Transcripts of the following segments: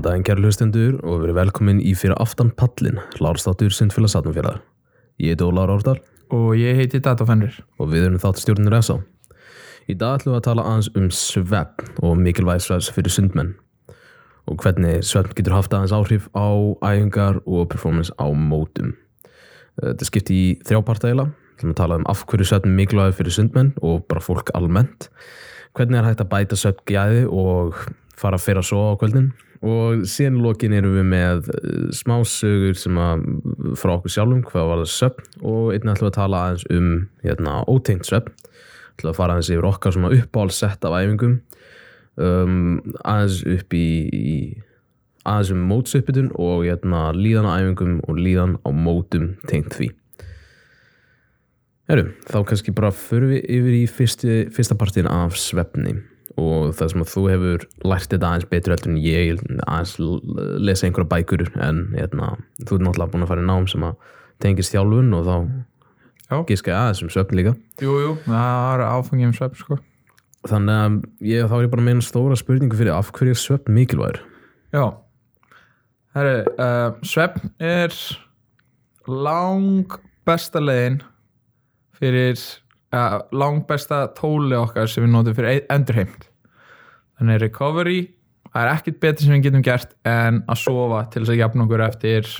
Góðan daginn kæru hlustendur og verið velkomin í fyrir aftan pallin, Lárstáttur Sundfélag Satnumfélag. Ég heiti Ólar Árdal og ég heiti Datafennir og við erum þáttstjórnir SA. Í dag ætlum við að tala aðeins um svefn og mikilvæg svefns fyrir sundmenn og hvernig svefn getur haft aðeins áhrif á æfingar og performance á mótum. Þetta skipti í þrjápartægila, við ætlum að tala um af hverju svefn er mikilvæg fyrir sundmenn og bara fólk almennt. Hvernig er hægt að bæta svefngæði og fara að fyrra svo á kvöldin og síðan í lokin erum við með eh, smá sögur sem að frá okkur sjálfum hvað var það söfn. Og einnig ætlum við að tala aðeins um hérna, óteint söfn. Ætlum við að fara aðeins yfir okkar svona uppáhaldsett af æfingum. Um, aðeins upp í, í aðeins um mótsuppbytun og hérna, líðan á æfingum og líðan á mótum tengt því. Herru, þá kannski bara förum við yfir í fyrsti, fyrsta partin af svefni og það sem að þú hefur lært þetta aðeins betur heldur en ég aðeins lesa einhverja bækur en hérna, þú er náttúrulega búin að fara í nám sem að tengist þjálfun og þá Já. gíska aðeins um svefn líka. Jú, jú, það er áfengið um svepp sko. Þannig að ég, þá er ég bara að meina stóra spurningu fyrir af hverju er svefn mikilvægur? Já. Herri, uh, svepp er lang besta leiðin fyrir uh, lang besta tóli okkar sem við notum fyrir endurheimt. Þannig recovery það er ekkert betur sem við getum gert en að sofa til þess að jafna okkur eftir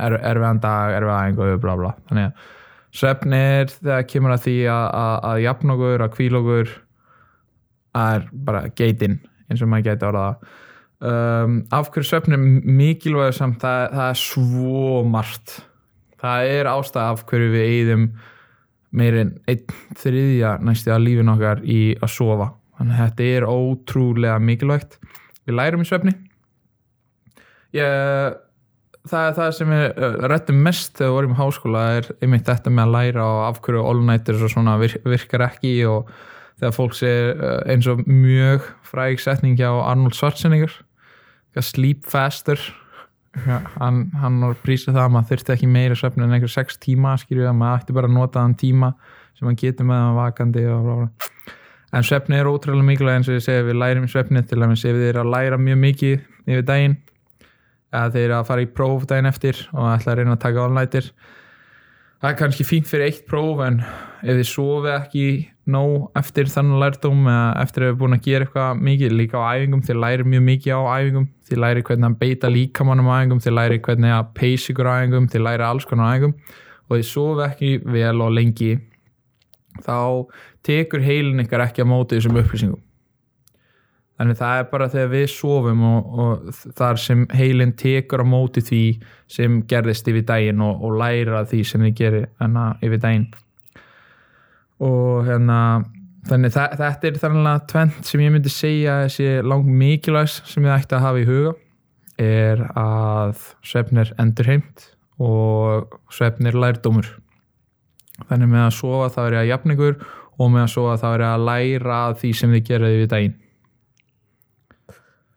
er, erfiðan dag, erfiðan æfingu bla bla, þannig að svefn er þegar kemur að því að, að, að jafna okkur, að kvíla okkur er bara geitin eins og maður geti orðað um, af hverju svefn er mikilvægur samt það, það er svo margt. Það er ástæð af hverju við eigðum meirinn einn þriðja næstu að lífin okkar í að sofa. Þannig að þetta er ótrúlega mikilvægt. Við lærum í svefni. Ég það er það sem við uh, rættum mest þegar við vorum í háskóla er einmitt þetta með að læra og af hverju all-nighters og svona vir, virkar ekki og þegar fólk sé uh, eins og mjög fræg setning hjá Arnold Schwarzenegger sleep faster ja, hann, hann var prísað það að maður þurfti ekki meira svefn en einhver 6 tíma skilju að maður ætti bara að nota þann tíma sem maður getur með hann vakandi og blá blá en svefni er ótrúlega mikilvæg eins og ég segi við lærum svefni til að við erum að læra mjög mikið yfir daginn eða þeir eru að fara í próf daginn eftir og ætla að reyna að taka all-nighter. Það er kannski fínt fyrir eitt próf en ef þið sofi ekki nóg eftir þannig lærdóm eða eftir að við erum búin að gera eitthvað mikið líka á æfingum, þið læri mjög mikið á æfingum þið læri hvernig að beita líkamannum á æfingum þið læri hvernig að peysa ykkur á æfingum þið læri alls konar á æfingum og þið sofi ekki vel og lengi þá tekur heilin ykkar ekki að móti þessum upplýsingum Þannig það er bara þegar við sofum og, og þar sem heilin tekur á móti því sem gerðist yfir daginn og, og læra því sem þið gerir hana, yfir daginn. Og hérna, þannig það, þetta er þannig að tvent sem ég myndi segja þessi lang mikilvægs sem ég ætti að hafa í huga er að svefnir endurheimt og svefnir lærdómur. Þannig með að sofa þá er ég að jafna ykkur og með að sofa þá er ég að læra því sem þið gerir yfir daginn.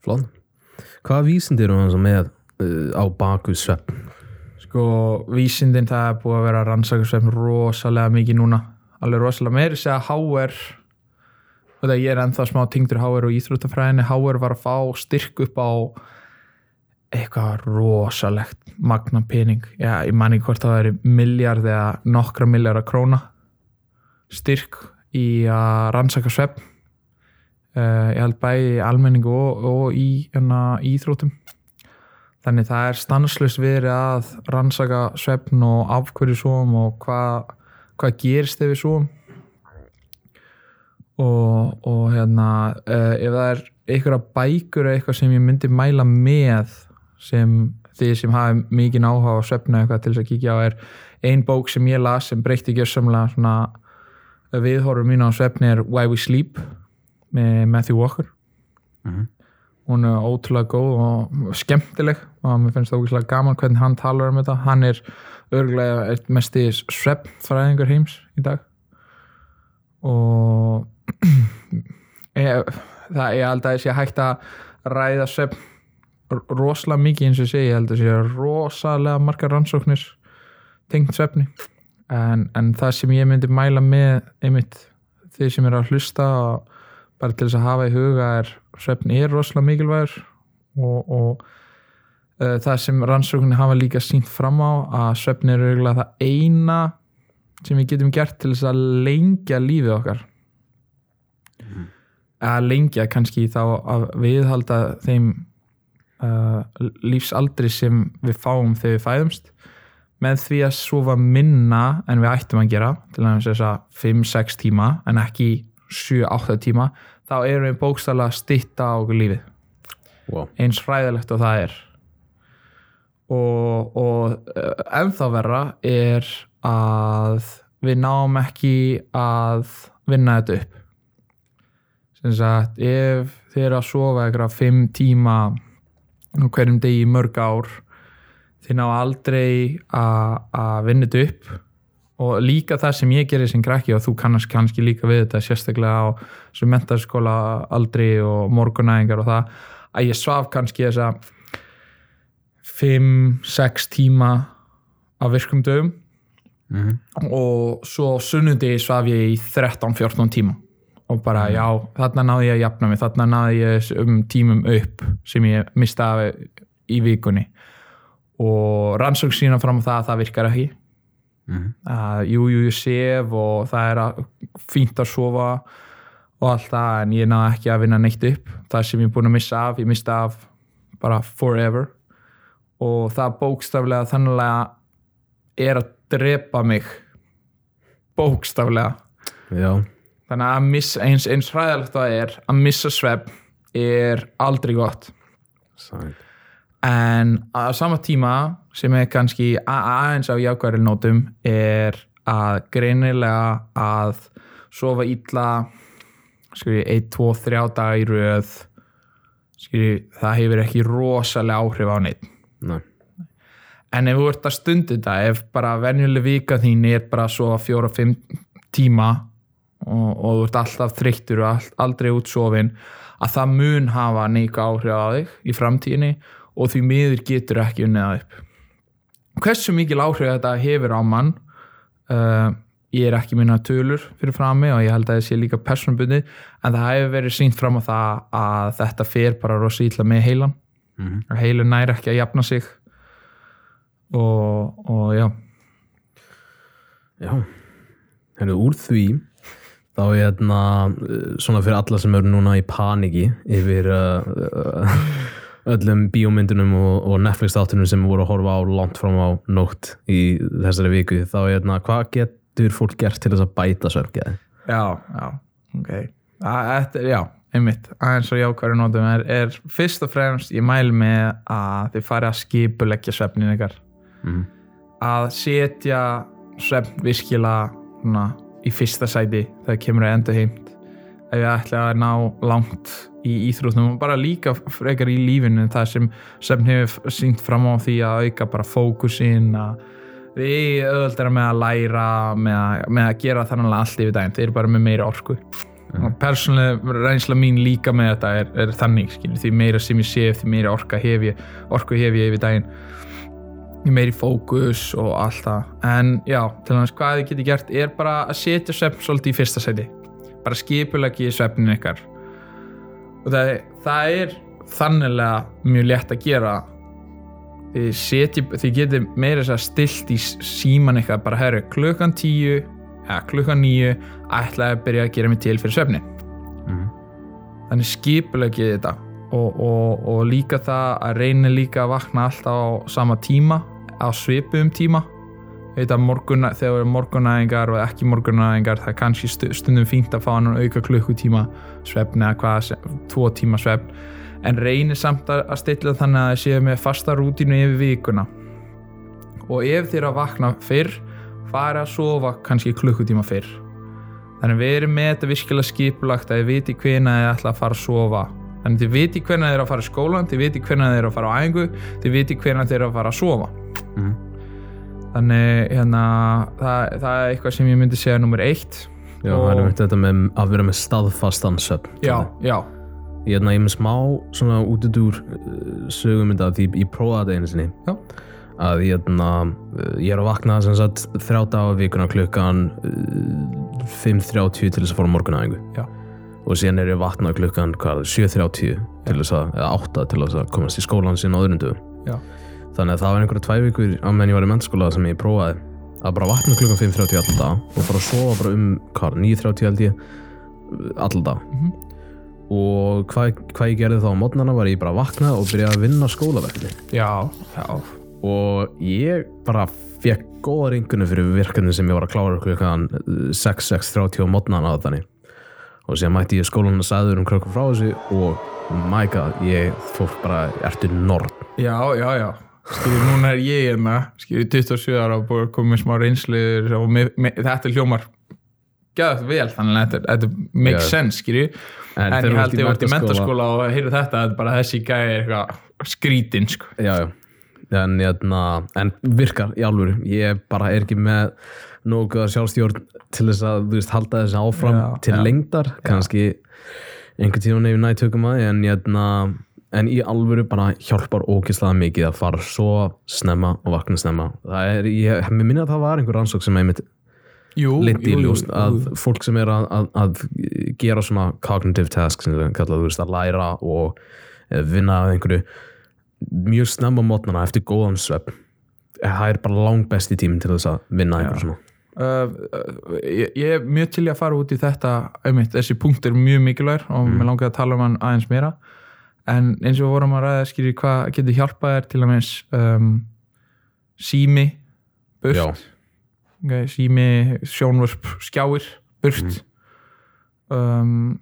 Flott. Hvaða vísindir eru hans með uh, á baku svefn? Sko, vísindin það er búið að vera að rannsaka svefn rosalega mikið núna alveg rosalega meiri segja HR og ég er ennþá smá tingdur HR og íþróttafræðinni HR var að fá styrk upp á eitthvað rosalegt magna pening, já, ég man ekki hvort það er miljard eða nokkra miljardar króna styrk í að rannsaka svefn uh, ég held bæði í almenningu og, og í hérna, íþrótum þannig það er stanslust verið að rannsaka svefn og af hverju svofum og hvað hvað gerist ef við svofum og, og hérna uh, ef það er einhverja bækur eða eitthvað sem ég myndi mæla með sem þið sem hafi mikið áhuga á svefna eitthvað til þess að kíkja á er ein bók sem ég las sem breytti ekki össamlega svona viðhorfum mín á svefni er Why We Sleep með Matthew Walker. Mm -hmm. hún er ótrúlega góð og skemmtileg og mér finnst það ótrúlega gaman hvernig hann talar um þetta. Hann er örgulega eitt mest í sveppfræðingur heims í dag. Og ég, það ég held að ég sé hægt að ræða svepp rosalega mikið eins og segi ég held að sé rosalega margar rannsóknir tengt sveppni en, en það sem ég myndi mæla með einmitt þeir sem eru að hlusta og bara til þess að hafa í huga er svefn er rosalega mikilvægur og, og það sem rannsóknir hafa líka sínt fram á að svefn er auðvitað það eina sem við getum gert til þess að lengja lífið okkar. Að lengja kannski þá að viðhalda þeim uh, lífsaldri sem við fáum þegar við fæðumst. Með því að sofa minna en við ættum að gera til þess að 5-6 tíma en ekki 7-8 tíma þá erum við bókstæðlega að stytta á lífið. Wow. eins fræðilegt og það er og, og uh, ennþá verra er að við náum ekki að vinna þetta upp. Sem sagt ef þið eru að sofa eitthvað 5 tíma hverjum degi mörg ár þið ná aldrei að að vinna þetta upp. Og líka það sem ég gerir sem krakki og þú kannast kannski líka við þetta sérstaklega á mentarskóla aldri og morgunæðingar og það að ég svaf kannski þessa 5-6 tíma á virkum dögum. Mm. og svo á sunnudegi svaf ég í 13-14 tíma. Og bara já, þarna náði ég að jafna mig þarna náði ég um tímum upp sem ég mista af í vikunni. Og rannsók sína fram á það að það virkar ekki. Mm. að jú, jú, ég sef og það er að, fínt að sofa og allt það en ég náði ekki að vinna neitt upp. Það sem ég er búin að missa af, ég mista af bara forever og það bókstaflega þannig er að drepa mig. Bókstaflega. Já, þannig að miss, eins, eins hræðalegt það er að missa svefn er aldrei gott. Sæl en á sama tíma sem er kannski aðeins á jákværi nótum er að greinilega að sofa illa skilji, 1, 2, 3 daga í röð skilji, það hefur ekki rosalega áhrif á neitt Nei. en ef þú ert að stundi þetta ef bara venjuleg vika þín er bara að sofa 4-5 tíma og, og þú ert alltaf þreyttur og aldrei útsofin að það mun hafa neika áhrif á þig í framtíðinni og því miður getur ekki unnið það upp hversu mikil áhrif þetta hefur á mann uh, ég er ekki minna tölur fyrir frami og ég held að það sé líka persónbundi en það hefur verið sínt fram á það að þetta fer bara rosa ítla með heilan Mhm. að heilun næri ekki að jafna sig. Og, og já. Já, henni úr því þá er hérna uh, svona fyrir alla sem eru núna í paniki yfir uh, uh, öllum bíómyndunum og, og Netflix þáttunum sem voru að horfa á langt fram á nótt í þessari viku þá er hérna hvað getur fólk gert til þess að bæta svefngeði? já, já, ok. Að- þetta er, já, einmitt, aðeins og jákværi nótum er, er fyrst og fremst ég mæl með að þið fari að skipuleggja svefnin ykkar. Mm. að setja svefn virkilega svona, í fyrsta sæti þegar kemur að enda heimt. Ef ég ætla að ná langt í íþróttum og bara líka frekar í lífinu það sem svefn hefur sínt fram á því að auka bara fókusin að við auðvöldara með að læra með að, með að gera þannig allt yfir daginn. Þeir eru bara með meira orku og persónulega reynsla mín líka með þetta er, er þannig, skilur, því meira sem ég sé því meira orka hef ég, orku hef ég yfir daginn. Meiri fókus og allt það. En já, til dæmis hvað þið getur gert er bara að setja svefn svolítið í fyrsta seti bara skipulegi svefnin ykkar. Og það, það er þannilega mjög létt að gera. Þið, setji, þið getur meira stilt í síman ykkar bara herru klukkan tíu eða klukkan níu ætlaði að byrja að gera mig til fyrir svefnin Mm. þannig skipulegið þetta. Og, og, og líka það að reyna líka að vakna alltaf á sama tíma á svipuðum tíma. Að morguna, þegar það eru morgunæðingar og ekki morgunæðingar það er kannski stu- stundum fínt að fá hann auka klukkutíma svefn eða hvað, sem- tvo tíma svefn. En reynir samt að að stilla þannig að það séu með fasta rútínu yfir vikuna. Og ef þér að vakna fyrr fara að sofa kannski klukkutíma fyrr. Þannig við erum með þetta virkilega skipulagt að þið viti hvena þið ætla að fara að sofa þannig þið viti hvena þið er að fara í skólan þið viti hvena þið er að fara á æfingu þið viti hvena þið er að fara að sofa. Mhm. þannig hérna það, það er eitthvað sem ég myndi segja nummer eitt. Já, Og- það er myndið þetta með að vera með staðfastan svefn já, já, Ég er hérna, ég er með smá svona útudúr uh, sögumynda því ég prófaði þetta einu sinni. Já. Að ég, hérna, uh, ég er að vakna sem sagt þrjá daga vikuna klukkan uh, 5.30 til þess að fóra morgunæðingu og síðan er ég að vakna klukkan hvað, 7.30 til þess að, eða 8 til þess að komast í skólan sín á Já. þannig að það var einhverja tvær vikur á menn ég var í mennskóla sem ég prófaði að bara vakna klukkan 5.30 alltaf dag og bara sofa bara um hvað, 9.30 held ég alltaf dag. Mhm. og hvað, hvað ég gerði þá á mótnana var ég bara að vakna og byrjaði að vinna skólaverkefni já, já, og ég bara fekk góða ringunni fyrir verkefni sem ég var að klára klukkan 6-6.30 á mótnana á þannig og síðan mætti ég skólan og sagði um krökkum frá þessu og my god, ég fólk bara ertu nord já, já, já. Skilji, núna er ég hérna, skilji, 27 ára og búið að koma með smá reynsluður og með, með, þetta hljómar gæðast vel, þannig að þetta, þetta makes Já. sense, skilji. En, þegar ég held ég vart í mentaskóla og heyrðu þetta, þetta er bara þessi gæði er eitthvað skrítinn, sko. já, já. En, jæna, en virkar í alvöru. Ég bara er ekki með nógu að sjálfstjórn til þess að veist, halda þessi áfram Já, til já. lengdar. Kannski einhvern tíma nefnir nættökum að því, en, jæna, en í alvöru bara hjálpar ógeðslega mikið að fara svo snemma og vakna snemma. Er, ég, minna að það var einhver rannsók sem einmitt Jú, lindi í jú, ljúst jú, að fólk sem er að, að, að gera svona cognitive tasks sem það kallað, þú veist, að læra og vinna að einhverju mjög snemma mótnana eftir góðan svepp. Það er bara langt besti tíminn til þess að vinna einhverju svona. Uh, uh, ég, ég er mjög til að fara út í þetta einmitt, þessi punkt er mjög mikilvægur og Mm. mér langar að tala um hann aðeins meira. En eins og vorum að ræða skýri hvað getur hjálpað þér til að meins um, sími burt. Okay, sími, sjónvörp, skjáir burt. Mm. um,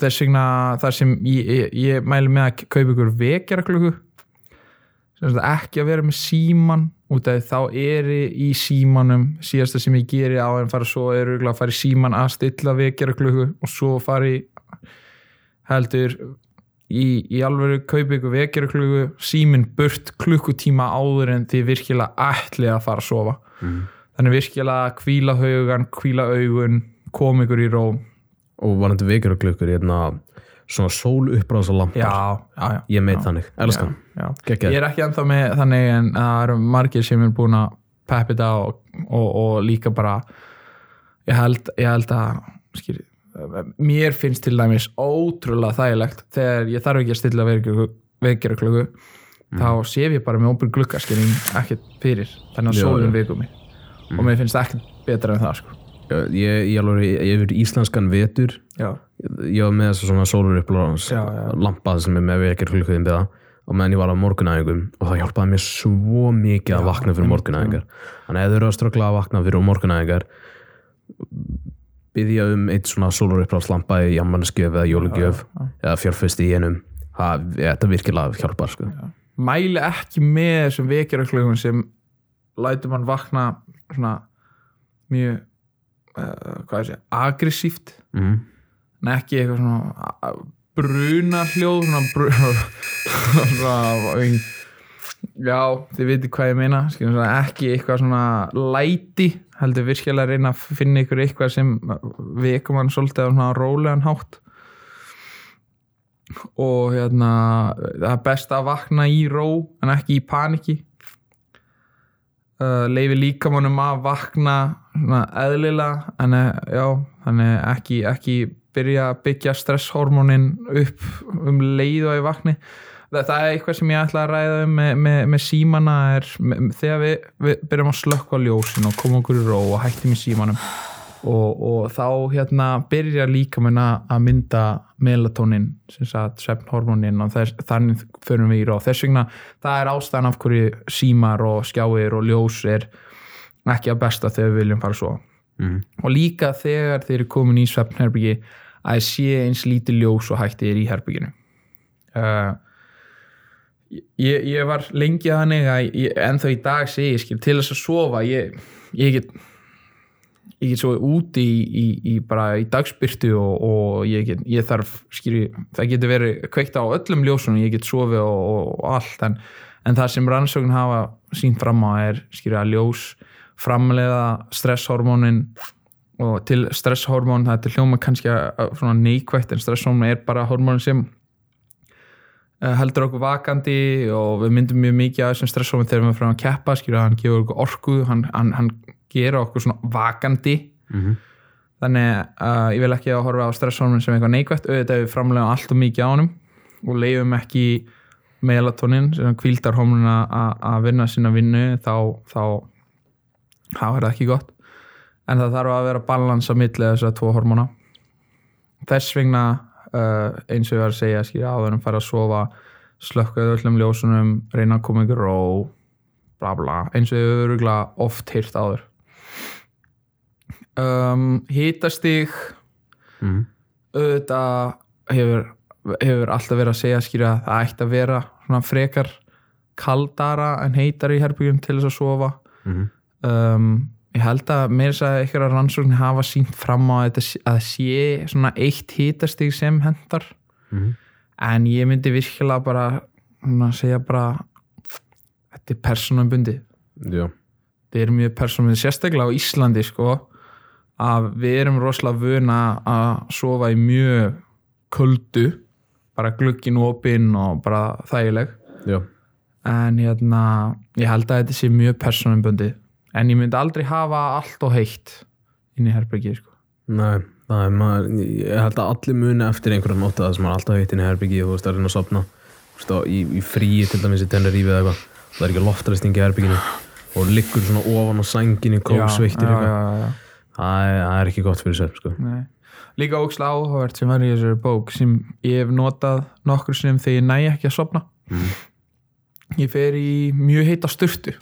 þess vegna þar sem ég, ég, ég mæli með að kaupa ykkur vekjaraklöku ekki að vera með síman út af því þá er í símanum. Síðasta sem ég geri á en fara svo er örugglega að fara í síman að stilla vekjaraklöku og svo fara í heldur í, í alveg kaupa ykkur vekjaraklöku símin burt klukkutíma áður en þið virkilega ætli að fara að sofa. Mhm. þannig virkilega kvíla haugan, kvíla augun kom ykkur í ró og varandi klukkur hérna, svona sól já ég meit já, þannig, elskan já, já. Geggjað. ég er ekki ennþá með þannig en það eru margir sem er búin að peppa þetta og, og, og líka bara ég held, ég held að skýr, mér finnst til dæmis ótrúlega þægilegt þegar ég þarf ekki að stilla vekjara klukku þá sef ég bara með óbyrg gluggaskynning ekkert fyrir þannig að sólinn já. veku mig og mér finnst ekkert betra en það sko. Ég, ég, alveg, ég hefur íslenskan vetur. Já, ég var með þess svona sólur uppráðs Já, já. lampað sem er með vekjur klukkuðin beða og meðan ég var á morgunæðingum og það hjálpaði mér svo mikið að vakna fyrir morgunæðingar. þannig að ef þau eru að ströggla að vakna fyrir morgunæðingar byggja um eitt svona sólur uppráðslampa í jammanskjöf eða jólugjöf eða fjárfesti í einum. Það, þetta virkilega hjálpar sko. mæli ekki með þessum vekjaraklögum sem lætur mann vakna svona mjög hvað ég segja, aggressíft mm. en ekki eitthvað svona bruna hljóð svona, bru, svona já, þið veitir hvað ég meina svona, ekki eitthvað svona læti heldur virkilega að reyna að finna ykkur eitthvað sem vekum hann svolítið á svona rólegan hátt. Og hérna það er best að vakna í ró en ekki í paniki. Uh, leifi líkamannum að vakna svona eðlilega en eh, já, þannig ekki, ekki byrja að byggja stresshormónin upp um leið og ég vakni. Það, það er eitthvað sem ég ætla að ræða um með, með, með símana er með, þegar við, við byrjum að slökkva ljósin og koma okkur í ró og hættum í símanum og, og þá hérna byrja líkaminn að mynda melatonin sem sagt svefnhormónin og þess, þannig förum við í ró. Þess vegna það er ástæðan af hverju símar og skjáir og ljós er ekki að besta þegar við viljum fara svo Mm. og líka þegar þeir eru komin í svefnherbyggi að sé eins lítið ljós og hætti er í herbygginu uh, ég, ég var lengi þannig að ég, ennþá í dag segi ég skil, til þess að sofa ég, ég get ég get svo úti í, í, í í dagspyrtu og, og ég, get, ég þarf skilji, það getur verið kveikt á öllum ljósunum, ég get sofið og, og, og allt en, en það sem rannsókn hafa sínt fram á er skilji að ljós framleiða stresshormónin og til stresshormón það er til hljóma kannski að- svona neikvægt en stresshormón er bara hormónin sem eh, heldur okkur vakandi og við myndum mjög mikið af þessum stresshormón þegar við erum frá að keppa skilja hann gefur okkur orku hann, hann, hann gera okkur svona vakandi. Mm þannig að ég vil ekki að horfa á stresshormón sem eitthvað neikvægt auðvitað við framlega allt og mikið á honum og leifum ekki melatonin hormonina að vinna sína vinnu þá, þá þá er það ekki gott en það þarf að vera balans á milli þessar tvo hormona þess vegna uh, eins og ég var að segja skilja áður en fara að sofa slökkaðu öllum ljósunum reyna að koma ykkur ró bla bla eins og ég hefur oft hýrt áður um, hitastig mm. auðvitað hefur, hefur alltaf verið að segja skilja að það ætti að vera frekar kaldara en heitar í herbyggjum til þess að sofa Mm. Um, ég held að mér þess að eitthvað rannsóknir hafa sínt fram á þetta, að sé svona eitt hitastig sem hendar Mm. en ég myndi virkilega bara svona, segja bara þetta er persónubundi þetta er mjög persónubundi sérstaklega á Íslandi sko að við erum rosalega vöna að sofa í mjög köldu bara glukkin opinn og bara þægileg. Já, en hérna ég held að þetta sé mjög persónubundi en ég myndi aldrei hafa allt og heitt inn í herbyggi sko. nei það er maður, ég held að allir muni eftir einhverjum nótt að það sem er alltaf heitt inn í herbyggi og þú veist að reyna að sopna veist, í, í fríi til dæmis í Tenerife eða eitthvað það er ekki loftræsting í herbygginu og liggur svona ofan á sænginni kóksveittir já, eitthvað það það er ekki gott fyrir sér sko. Líka ókslega áhugavert sem var í þessari bók sem ég hef notað nokkur sinnum þegar ég næ ekki að sopna Mm. ég fer í mjög heita sturtu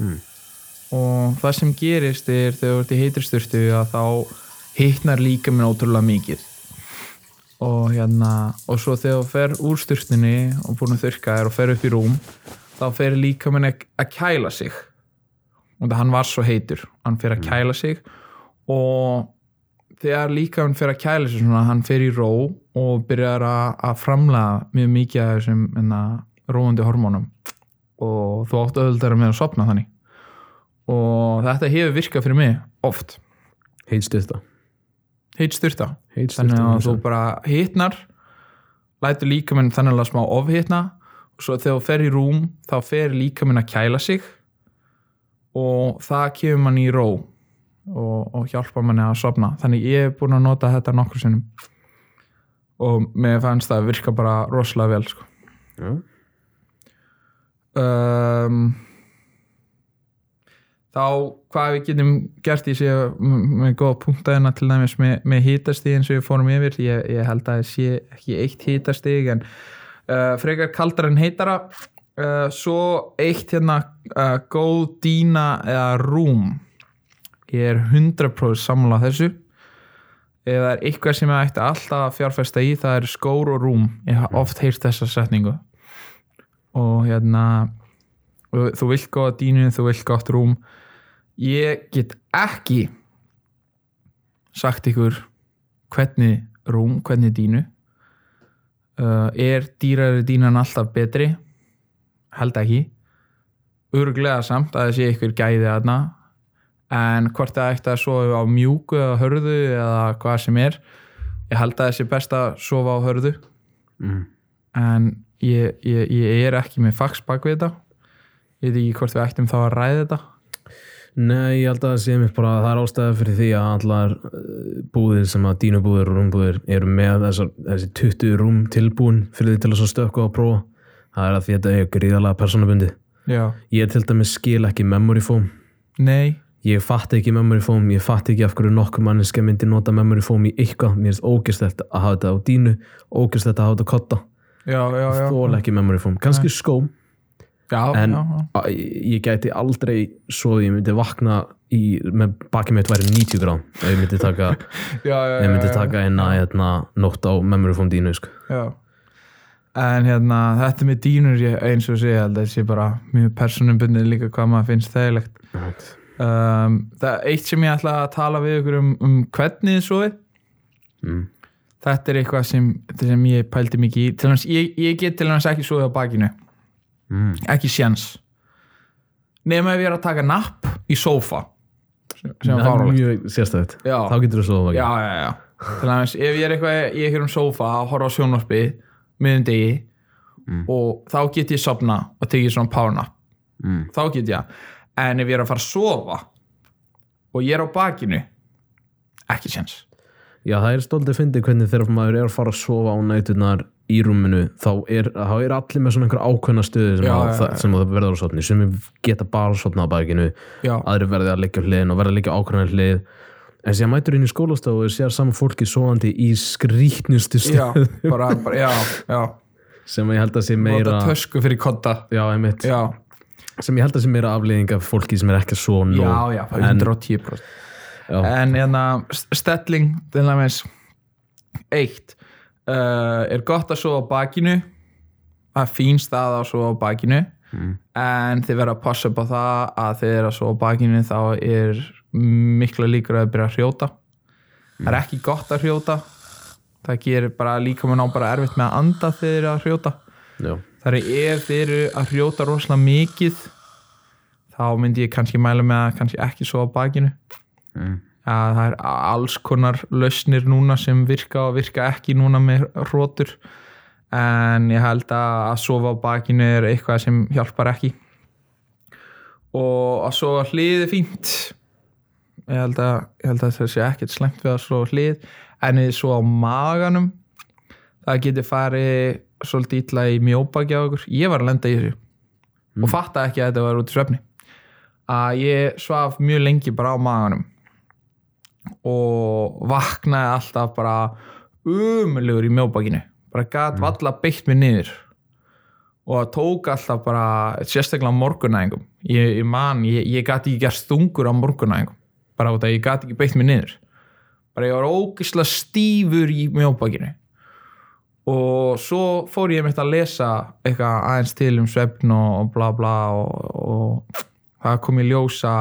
Mm. Og það sem gerist er þegar þú ert í heitir sturtu að þá hitnar líka minn ótrúlega mikið. Og hérna og svo þegar þú fer úr sturtunni og búin að þurrka þér og fer upp í rúm þá fer líka minn að kæla sig. Og það hann var svo heitur. Hann fer að kæla sig. Og þegar líka hann fer að kæla sig svona, hann fer í ró og byrjar að, framlega mjög mikið af þessum enna, róandi hormónum. Og þú átt auðvitað með að sopna þannig og þetta hefur virkað fyrir mig oft. Heit styrta. Heit styrta. Heit þannig að þú bara hitnar lætur líkaminn þannig að smá ofhitna og svo þegar þú fer í rúm þá fer líkaminn að kæla sig og það kemur mann í ró og, og hjálpa manni að sopna þannig ég hef búin að nota þetta nokkur sinnum og mér fannst það virka bara rosalega vel sko. Um, þá hvað við getum gert í sig með góða punktaðina til dæmis með, með hitastig eins og við fórum yfir. Ég, ég held að það sé ekki eitt hitastig en uh, frekar kaldar en heitara. Uh, svo eitt hérna uh, góð dýna eða rúm. Ég er 100% sammála þessu. Það er eitthvað sem ég ætti alltaf fjárfesta í það er skór og rúm. Ég haf oft heyrt þessa setningu. Og hérna þú vilt góða dínu, þú vilt gott rúm ég get ekki sagt ykkur hvernig rúm, hvernig dínu uh, er dýrari dínan alltaf betri? Held ekki. Örglega samt að það sé ykkur gæði aðna en hvort það ætti að sofa á mjúku eða hörðu eða hvað sem er ég held að það sé best að sofa á hörðu. Mm. en ég, ég, ég er ekki með fax bak við þetta. Ég veit ekki hvort við ættum þá að ræða þetta Nei, ég held að það sé mér bara það er ástæða fyrir því að allar uh, búðir sem að dínubúðir og rúmbúðir eru með þessar, þessi 20 rúm tilbúin fyrir því til að stökka og prófa. Það er að því að þetta er gríðalega persónubundi já, ég til dæmis skil ekki memory foam. Nei, ég fatt ekki memory foam, ég fatt ekki af hverju nokkur manneska myndi nota memory foam í eitthvað. Mér er ógæslegt að hafa þetta á dínu ógæslegt að hafa þetta á kotta já, já, já. Þól ekki memory foam, kannski skó já, En- já, já. Að ég gæti aldrei svo ég myndi vakna í, með bakið mitt væri 90 grám ef ég myndi taka, ég myndi taka eina hérna, nótt á memory foam dínu sko. En hérna, þetta með dýnur ég, eins og sé, ég held að þetta sé bara mjög persónumbundið líka hvað maður finnst þægilegt. Um, það er eitt sem ég ætla að tala við ykkur um, um hvernig þið sofið. mm. Þetta er eitthvað sem, sem ég pældi mikið í. Ég, ég get til dæmis ekki sofið á bakinu. Mm. Ekki sjans. Nefn ef ég er að taka napp í sófa. Sem, er fáralegt. Já. þá getur þú að já, já, já til dæmis, ef ég er eitthvað í einhverjum sófa að horfa á sjónvarpi miðum degi Mm. og þá get ég sopna og tekið svona power nap mm. þá get ég, en ef ég er að fara að sofa og ég er á bakinu ekki séns já, það er stoltið fyndið hvernig þegar maður er að fara að sofa á nætunar í rúminu þá er, þá er allir með svona einhver ákveðna stöðu sem, Já, að, já, já. sem það verður á sotni sem geta bara sotna á bakinu já, aðri verði að leggja hliðin og verði að leggja ákveðna hlið. En síðan mætur inn í skólastofu og sér saman fólki svoandi í skrýtnustu já, stöðu. bara, bara já, já. Sem ég held að sé meira Nota tösku fyrir já, já, sem ég held að sé meira afleiðing af fólki sem er ekki svo nóg. Já, já, en, 110% já, en hérna stelling til dæmis eitt uh, er gott að sofa á bakinu. Það er fín stað að sofa á bakinu. Mm. en þið verða að passa upp á það að þið er að sofa á bakinu þá er mikla líkur að byrja að hrjóta. Það er ekki gott að hrjóta. Það gerir bara líka mann á bara erfitt með að anda þegar þið eru að hrjóta. Já, Það er ef þið eru að hrjóta rosalega mikið þá myndi ég kannski mæla með að kannski ekki svo á bakinu. Mm. Ja, það er alls konar lausnir núna sem virka og virka ekki núna með hrótur en ég held að að sofa á bakinu er eitthvað sem hjálpar ekki. Og að sofa á hlið er fínt. Ég held að, ég held að það sé ekkert slengt við að sofa hlið. En eða svo á maganum það getur farið svolítið illa í mjóbaki á okkur ég var að lenda í þessu og fatta ekki að þetta var út í svefni. Að ég svaf mjög lengi bara á maganum og vaknaði alltaf bara umulegur í mjóbakinu. Bara gat valla beitt mig niður. Og tók alltaf bara sérstaklega á morgunæðingum. Ég, ég man, ég, ég gat ekki gert stungur á morgunæðingum. Bara út að ég gat ekki beitt mig niður. Bara ég var ógislega stífur í mjóbakinu. Og svo fór ég mitt að lesa eitthvað aðeins til um svefn og, og bla bla og, og það kom í ljósa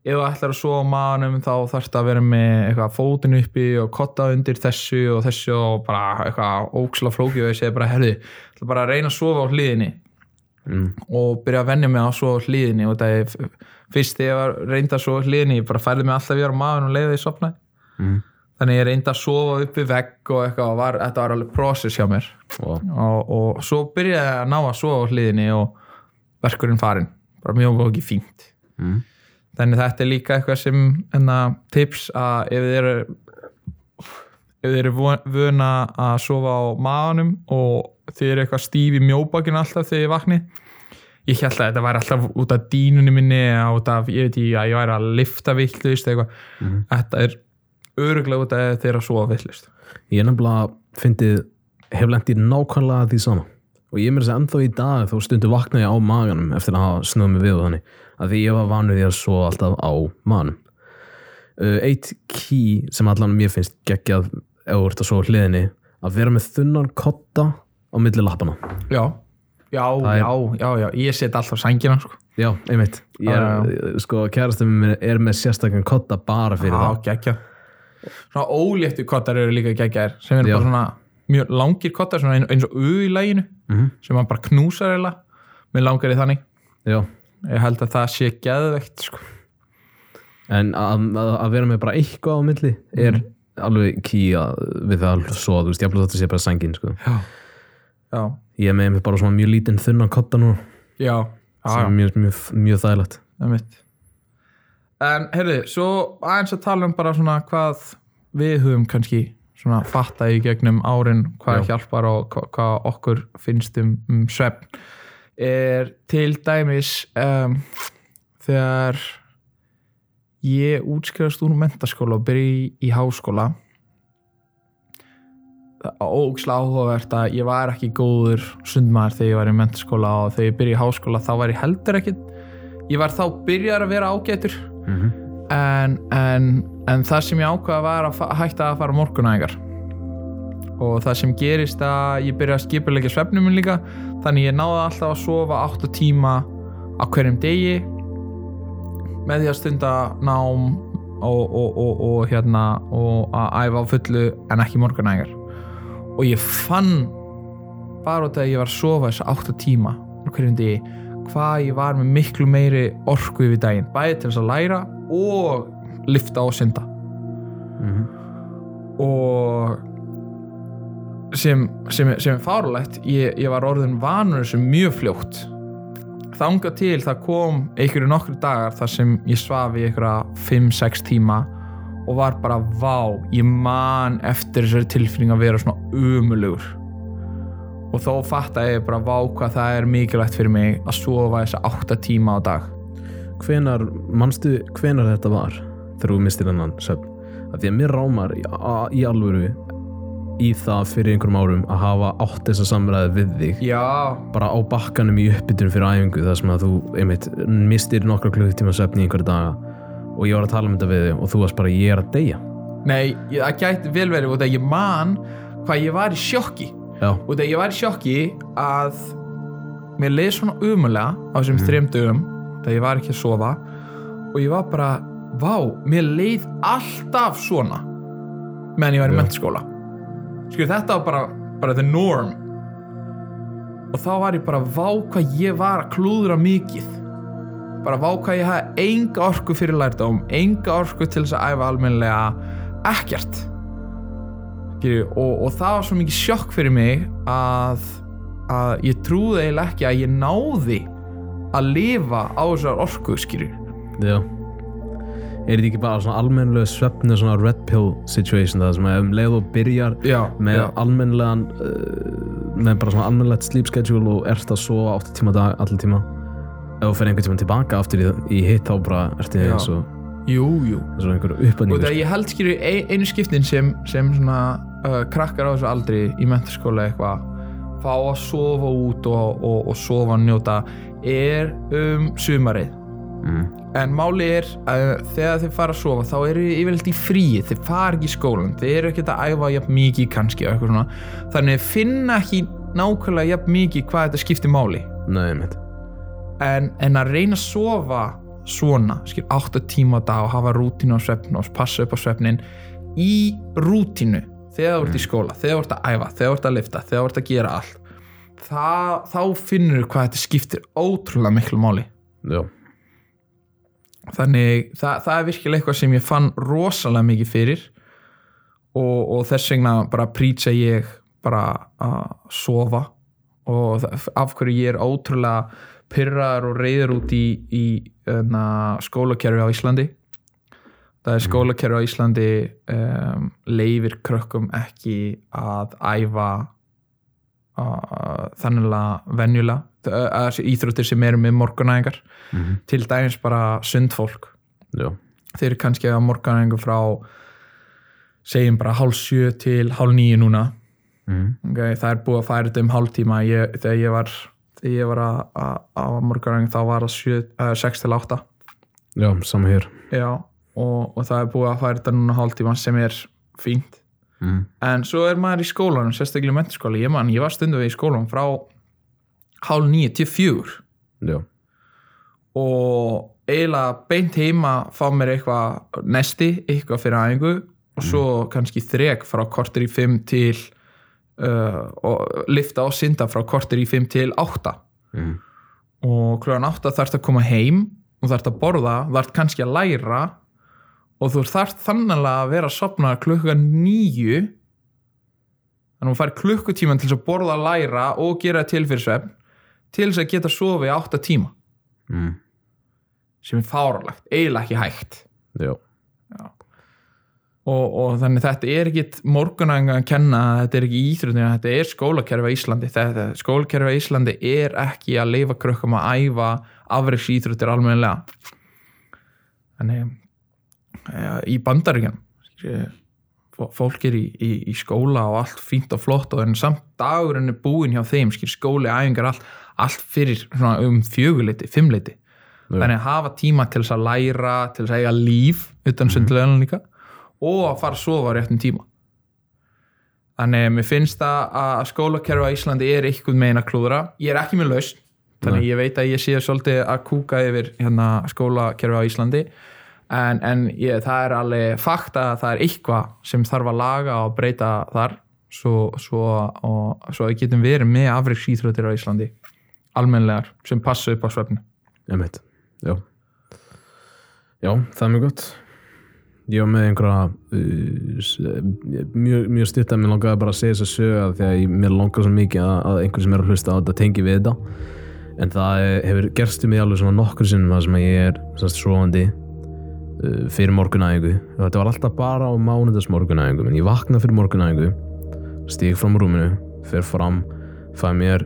ef þú ætlar að sofa á maðanum þá þarfst að vera með eitthvað fótinn uppi og kotta undir þessu og þessu og bara eitthvað óksla flókið og ég segi bara herði, ætla bara að reyna að sofa á hliðinni mm. og byrja að venja mig að sofa á hliðinni og það er fyrst þegar ég var reynda að sofa á hliðinni ég bara færði mig alltaf yfir á maðan og leiði því sopnaði Mm. þannig ég reyndi að sofa upp við vegg og eitthvað og var, þetta var alveg process hjá mér og, og, og svo byrjaði ég að ná að sofa á hliðinni og verkurinn farin bara mjög ekki fínt mm. Þannig þetta er líka eitthvað sem enna, tips að ef þið eru ef þið eru vöna að sofa á maðanum og þið eru eitthvað stíf í mjóbakinu alltaf þegar ég vakni ég held að þetta væri alltaf út af dínunni minni eða út af, ég veit ekki að ég væri að lifta vittlust eitthvað. Mhm. þetta er öruglega út af þeirra að sofa vittlust ég nefnilega fyndið hef lent í nákvæmlega því sama og ég er mér þess að ennþá í dag þó stundu vakna ég á maganum eftir að hafa snöð mig við og þannig að því ég var vanur því að svo alltaf á maganum. Uh, eitt key sem allan mér finnst geggjað að svo hliðinni að vera með þunnan kotta á milli lappana já, já, er- já, já, já ég set alltaf sængina sko. já, einmitt. Er, sko, kærastum minn er með sérstakann kotta bara fyrir já, það. geggja svona óléttu kottar eru líka geggjaðir sem Já. bara svona mjög langir kottar svona ein- eins og u í læginu Mhm. sem hann bara knúsar eða með langar í þannig já, ég held að það sé geðveikt sko. en að, að, að vera með bara eitthvað á milli er Mhm. alveg að, við það svo, þú veist, ég að þetta sé bara sængin sko. já, já, ég er með bara svona mjög lítinn þunnan kotta nú já, sem er mjög, mjög, mjög þægilegt einmitt. en heyrðu, svo aðeins að tala um bara svona hvað við höfum kannski svona fatta í gegnum árin hvað Já. hjálpar og hvað, okkur finnst um, um svefn er til dæmis um, þegar ég útskrifast úr mentaskóla og byrja í, í háskóla ógislega áhugavert að ég var ekki góður sundmaður þegar ég var í mentaskóla og þegar ég byrja í háskóla þá var ég heldur ekki ég var þá byrjar að vera ágætur mm -hmm. en, en, en það sem ég ákvaða var að hætta að fara morgunæðingar. Og það sem gerist að ég byrja að skipulegja svefnum minn líka þannig ég náði alltaf að sofa 8 tíma á hverjum degi með því að stunda nám og, og, og, og hérna og að æfa á fullu en ekki morgunæðingar. Og ég fann bara út af að ég var að sofa þess 8 tíma á hverjum degi hvað ég var með miklu meiri orku yfir daginn, bæði til þess að læra og lifta og synda. Mhm. og sem, sem, sem er fárulegt ég, ég var orðin vanur þessu mjög fljótt. Þanga til það kom einhverju nokkru dagar þar sem ég svaf í einhverja 5-6 tíma og var bara vá, ég man eftir þessari tilfinning að vera svona umulugur og þó fatta ég bara vá hvað það er mikilvægt fyrir mig að sofa þessa 8 tíma á dag. Hvenar, manstu hvenar þetta var þegar þú mistir hennan að því að mér rámar í, í alvöru í það fyrir einhverjum árum að hafa átt þessa samræði við þig. Já, bara á bakkanum í uppbytunum fyrir æfingu þar sem að þú einmitt mistir nokkra klukkutíma svefn í einhverja daga og ég var að tala um þetta við þig og þú varst bara ég er að deyja. Nei, það gæti vel verið út af ég man hvað ég var í sjokki. Já, út af ég var í sjokki að mér leið svona umulega á þessum mm. þrem dögum þegar ég var ekki að sofa og ég var bara, vá, mér leið alltaf svona. Meðan ég var í Já. mentaskóla skil þetta var bara, bara the norm. Og þá var ég bara vá hvað ég var að klúðra mikið. Bara vá hvað ég hafði enga orku fyrir lærdóm enga orku til þess að æfa almennilega ekkert. Skilju, og, og það var svo mikið sjokk fyrir mig að, að ég trúði eiginlega ekki að ég náði að lifa á þessar orku skilju. Já er þetta ekki bara svona almennlega svefni svona red pill situation það sem að um leið og byrjar já, með já, almennilegan uh, með bara svona almennilegt sleep schedule og ert að sofa 8 tíma dag allir tíma. Ef þú fer einhvern tíma tilbaka aftur í, í hitt þá bara ertu Já. eins og, jú, jú. eins og einhver og uppæningur það ég held skilju ein, einu skiptin sem, sem svona uh, krakkar á þessu aldri í mentaskóla eitthvað fá að sofa út og, og, og sofa og njóta er um sumarið mm. En máli er að þegar þið fara að sofa þá eru þið yfirleitt í fríi, þið fara ekki í skólan, þið eru ekkert að æfa jafn mikið kannski. Þannig finna ekki nákvæmlega jafn mikið hvað þetta skiptir máli. Nei, En, en að reyna að sofa svona, skil 8 tíma á dag og hafa rútínu á svefn og passa upp á svefnin í rútínu þegar þú ert í skóla, þegar þú ert að æfa, þegar þú ert að lifta, þegar þú ert að gera allt. Það, þá finnur þú hvað þetta skiptir ótrúlega miklu máli. Já, þannig það, það er virkilega eitthvað sem ég fann rosalega mikið fyrir og, og þess vegna bara prýtsa ég bara að sofa og af hverju ég er ótrúlega pyrraður og reyður út í, í na, skólakerfi á Íslandi. Það er skólakerfi á Íslandi um, leifir krökkum ekki að æfa uh, þannig venjulega. uh, íþróttir sem eru með morgunæðingar. Mhm. til dæmis bara sundfólk já, þeir eru kannski að morgunæðingu frá segjum bara hálf sjö til hálf nýju núna. Mm. okay, það er búið að færa þetta um hálf tíma ég, þegar ég var, þegar ég var að, að, að morgunæðingu þá var það sjö, uh, 6 til 8 já, sama hér. Já, og, og það er búið að færa þetta núna hálf tíma sem er fínt. Mm. en svo er maður í skólanum, sérstaklega í mentaskóla ég man, ég var stundum við í skólanum frá hálf nýju til Já, og eiginlega beint heima fá mér eitthvað nesti, eitthvað fyrir æfingu og svo kannski þrek frá korter í fimm til uh, og lifta og synda frá korter í fimm til átta. Mm. og klugan átta þarfst að koma heim og þarfst að borða, þarfst kannski að læra og þú þarfst þannig að vera að sopna klukkan nýju þannig að þú fær klukkutíman til að borða, læra og gera til fyrir svefn til þess að geta sofið átta tíma. Mm. sem er fáralegt, eiginlega ekki hægt. Já, og, og þannig þetta er ekkit morgunanga að kenna, þetta er ekki íþróttina þetta er skólakerfi á Íslandi. Þetta, skólakerfi á Íslandi er ekki að leifa krökkum að æfa afriks íþróttir almennilega. Þannig ja, í bandaríkjan fólk er í, í, í skóla og allt fínt og flott og en samt dagurinn er búin hjá þeim skóli, æfingar, allt, allt fyrir svona um fjöguleiti, fimmleiti. Þannig að hafa tíma til þess að læra til þess að eiga líf utan sundlegan líka og að fara að sofa á réttum tíma. Þannig að mér finnst að að skólakerfi á Íslandi er eitthvað meina klúðra. Ég er ekki með lausn þannig að ég veit að ég sé svolítið að kúka yfir hérna, skólakerfi á Íslandi. En, en ég, það er alveg fakt að það er eitthvað sem þarf að laga og breyta þar. Svo, svo, og, svo að getum verið með afriks íþróttir á Íslandi almennlegar sem passa upp á svefni. Emitt Já. Já, það er mjög gott. Ég var með einhverja uh, mjög, mjög stutt að mér langaði bara að segja þess að söga því að ég, mér langar svo mikið að, að einhver sem er að hlusta á þetta tengi við þetta. En það er- hefur gerst um mig alveg svona nokkur sinnum það sem að ég er sannst svovandi uh, fyrir morgunæðingu og þetta var alltaf bara á mánudags morgunæðingu en ég vakna fyrir morgunæðingu stíg fram úr rúminu fer fram fæ mér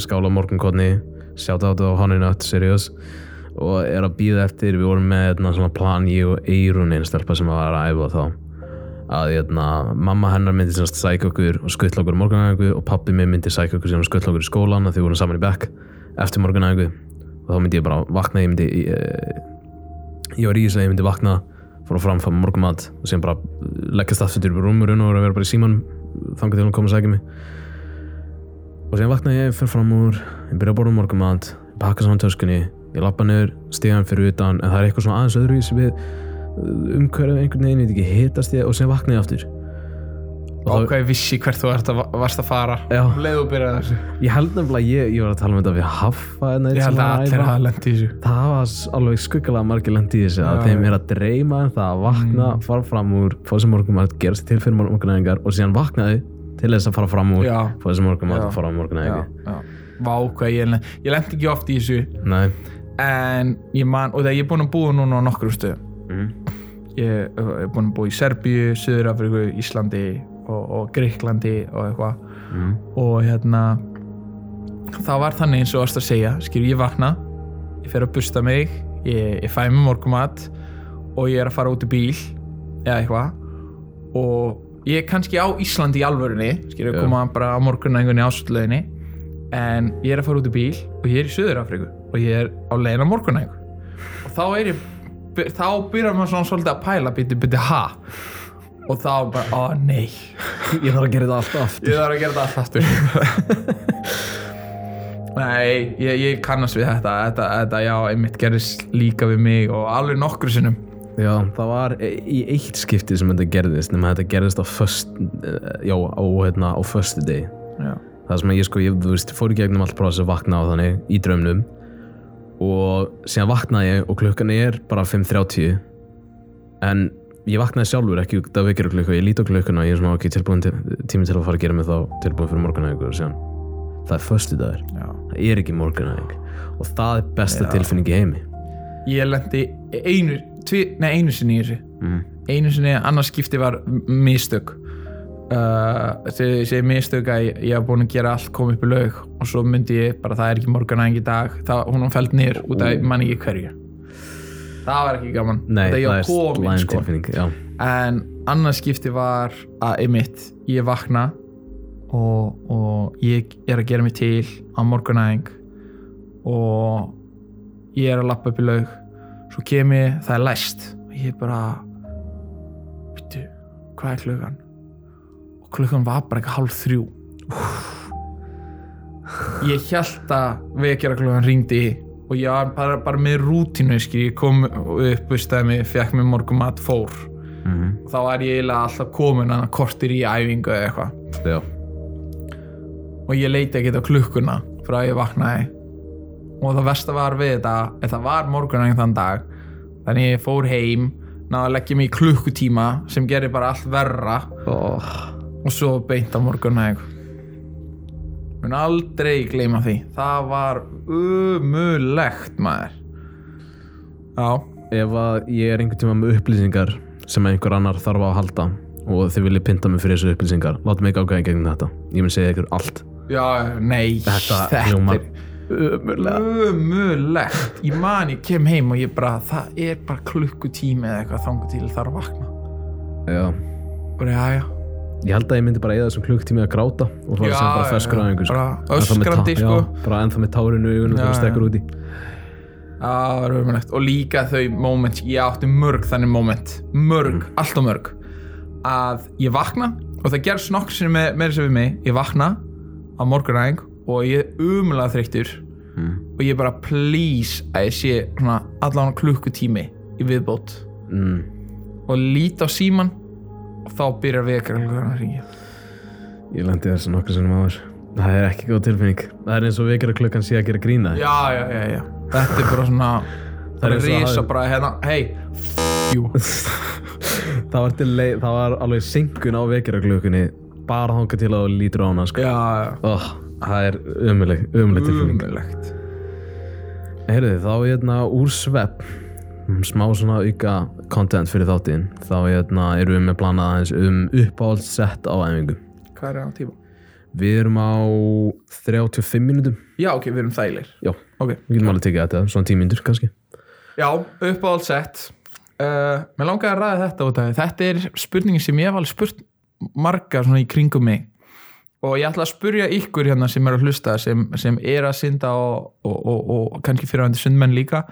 skála morgunkotni sjáta á þetta á Honey Nut Serious. Og er að býða eftir við vorum með hérna, svona plan ég og Eirun einn stelpa sem var að æfa þá. Að hérna, mamma hennar myndi semst sækja okkur og skuttla okkur morgunæðingu og pappi mig myndi sækja okkur sem skuttla okkur í skólan að því vorum saman í bekk eftir morgunæðingu og þá myndi ég bara vakna ég myndi ég, ég var í þess að ég myndi vakna fór fram, fá morgumat og síðan bara leggjast aftur í rúmurinn og vera bara í síman þangar til hann kom að sækja mig og síðan vakna ég, fer fram úr ég byrja að borða morgumat, pakka saman töskunni ég lappa niður stíðan fyrir utan en það er eitthvað svona aðeins öðruvísi við umhverfið einhvern veginn, ég veit ekki, hitast ég og síðan vakna ég aftur. Og þá, ok, ég vissi hvert þú að, varst að fara. Já. leiðu byrjaði þessu. Ég held nefnilega, ég, ég var að tala um þetta við Haffa hérna, ég held að allir hafa lent í þessu. Það var alveg skuggalega margir lendi í þessu að þeim er að dreyma um það að vakna, Mm. fara fram úr þessi morgum að gera sér til fyrir morgunæðingar og síðan vaknaði til þess að fara fram úr þessi morgum að Já. fara á já, morgunæðingu já. Vá, hvað ég lent ég lent ekki oft í þessu. Nei. En ég man, og þegar ég er búinn að búa núna á nokkrum stöðum. Mm. ég er búinn að búa í Serbíu, Suður-Afríku, Íslandi og, og Greiklandi og eitthvað. Mm. og hérna það var þannig eins og varst að segja skilur ég vakna, ég fer að busta mig ég, ég fæ mig morgumat og ég er að fara út í bíl eða eitthvað. Og ég er kannski á Íslandi í alvörunni skilur ég koma bara á morgunæðingunni ásluðinni en ég er að fara út í bíl og ég er í Suður-Afríku og ég er á leiðin á morgunæðingu og þá er ég þá byrjar maður svona svolítið að pæla býti býti ha? Og þá bara, ó nei. Ég þarf að gera þetta alltaf aftur. Ég þarf að gera þetta allt aftur. Nei, ég, ég kannast við þetta. þetta Þetta, já, einmitt gerist líka við mig og alveg nokkru sinnum já, það var í eitt skipti sem þetta gerðist nema þetta gerðist á first eh, já, á, hérna, á first day Já, það sem ég sko, ég, þú veist, fór í gegnum allt prófess að vakna á þannig í draumnum. Og síðan vaknaði ég og klukkan er bara 5.30 en ég vaknaði sjálfur ekki út af vekjara klukku, ég líti á klukkuna og ég er svona ok, tilbúin til, tími til að fara að gera mig þá tilbúin fyrir morgunæðingu og síðan. Það er föstu dagur, já. Það er ekki morgunæðing og það er besta Já. tilfinning í heimi. Ég lendi einu, tvi, nei, einu sinni í þessu. Mm. Einu sinni, annars skipti var mistök. Uh, Þegar ég segi mistök að ég, hef búin að gera allt koma upp í laug og svo myndi ég bara, það er ekki morgunæðing í dag það, hún fælt niður út af mann ekki hverju. Það var ekki gaman. Nei, það er komin, sko. en annars skipti var að einmitt, ég vakna og, og ég er að gera mig til á morgunæðing og ég er að lappa upp í laug svo kem ég, það er læst. Og ég bara veitu, hvað er klukkan? Og klukkan var bara ekki hálf þrjú. Ég held að vekjara klukkan ringdi og ég var bara, bara með rútínu skil, ég kom upp, viðstæði mig, fekk mér morgun mat, fór mm þá var ég eiginlega alltaf komin að kortir í æfingu eða eitthvað. Og ég leiti ekkert á klukkuna frá að ég vaknaði og það versta var við þetta að það var morgunæðing þann dag þannig ég fór heim náðu að leggja mig í klukkutíma sem gerir bara allt verra. Oh. og svo beint á morgunæðing mun aldrei gleyma því. Það var umulegt maður. Já, ef að ég er einhvern tíma með upplýsingar sem einhver annar þarf að halda og þið viljið pynta mig fyrir þessu upplýsingar láta mig gága í gegnum þetta. Ég mun segja ykkur allt. Já, nei Þetta hljómar er umulegt ég man ég kem heim og ég bara það er bara klukkutími eða eitthvað þangu til þar að vakna. Já. og já, já. Ég held að ég myndi bara eða þessum klukktími að gráta og fara sem bara feskur á einhver bara öskrandi sko. Bara ennþá með tárinu í augunum Já, þegar það já. stekkur úti það var og líka þau moment ég átti mörg þannig moment. Mörg, Mm. alltaf mörg. Að ég vakna og það gerst nokkur sinni með, með þessu við mig ég vakna á morgunæðing og ég er umulega þreyttur mm. og ég bara please að ég sé svona allan klukkutími í viðbót. Mm. og líti á síman og þá byrjar ringja ég lendi þessu nokkur sem áður. Það er ekki góð tilfinning. Það er eins og vekjara klukkan sé að gera grína já, já, já, þetta er bara svona það er hafi- bara hérna, hei jú, það var, leið, það var alveg synkun á vekjara klukkunni bara þanga til að lítur á hana sko. já, já. Oh, það er umuleg, umuleg tilfinning. Umulegt Heyrðu, þá hérna úr svepp smá svona auka content fyrir þáttinn. Þá hérna erum við með planað aðeins um uppáhaldssett á æfingu. Hvað er á tíma? Við erum á 35 minútum Já, ok, við erum þægilegir. Já, Ok, við getum alveg tekið þetta, svona 10 mínútur kannski. Já, uppáhald sett uh, Mér langaði að ræða þetta út af því. Þetta er spurningin sem ég hef alveg spurt marga svona í kringum mig og ég ætla að spurja ykkur hérna sem er að hlusta sem, sem er að synda og, og, og, og kannski fyrirvændi sundmenn líka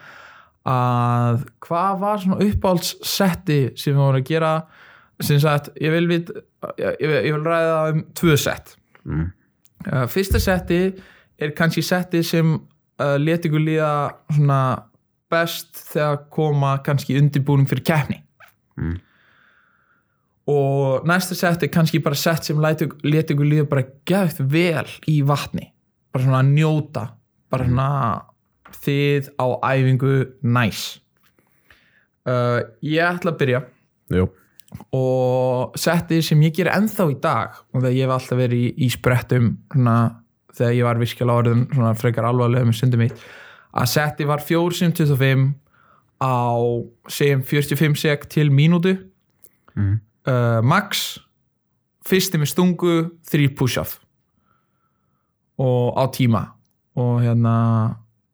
að hvað var svona uppáhaldssetti sem við vorum að gera sem sagt, ég vil, vit, ég, ég, vil ræða um tvö sett mm. uh, fyrsta setti er kannski setti sem uh, leti ykkur líða svona best þegar koma kannski undirbúning fyrir keppni Mm. Og næsta sett er kannski bara sett sem leti ykkur líða bara gæft vel í vatni. Bara svona að njóta bara svona þið á æfingu næs. Uh, ég ætla að byrja. Jú, og settið sem ég ger ennþá í dag og þegar ég hef alltaf verið í, í sprettum svona, þegar ég var virkilega orðin svona frekar alvarlega með sundum mitt að settið var 4.25 á segjum 45 sek til mínútu. Mhm. Uh, max fyrsti með stungu þrý push-off og á tíma. Og hérna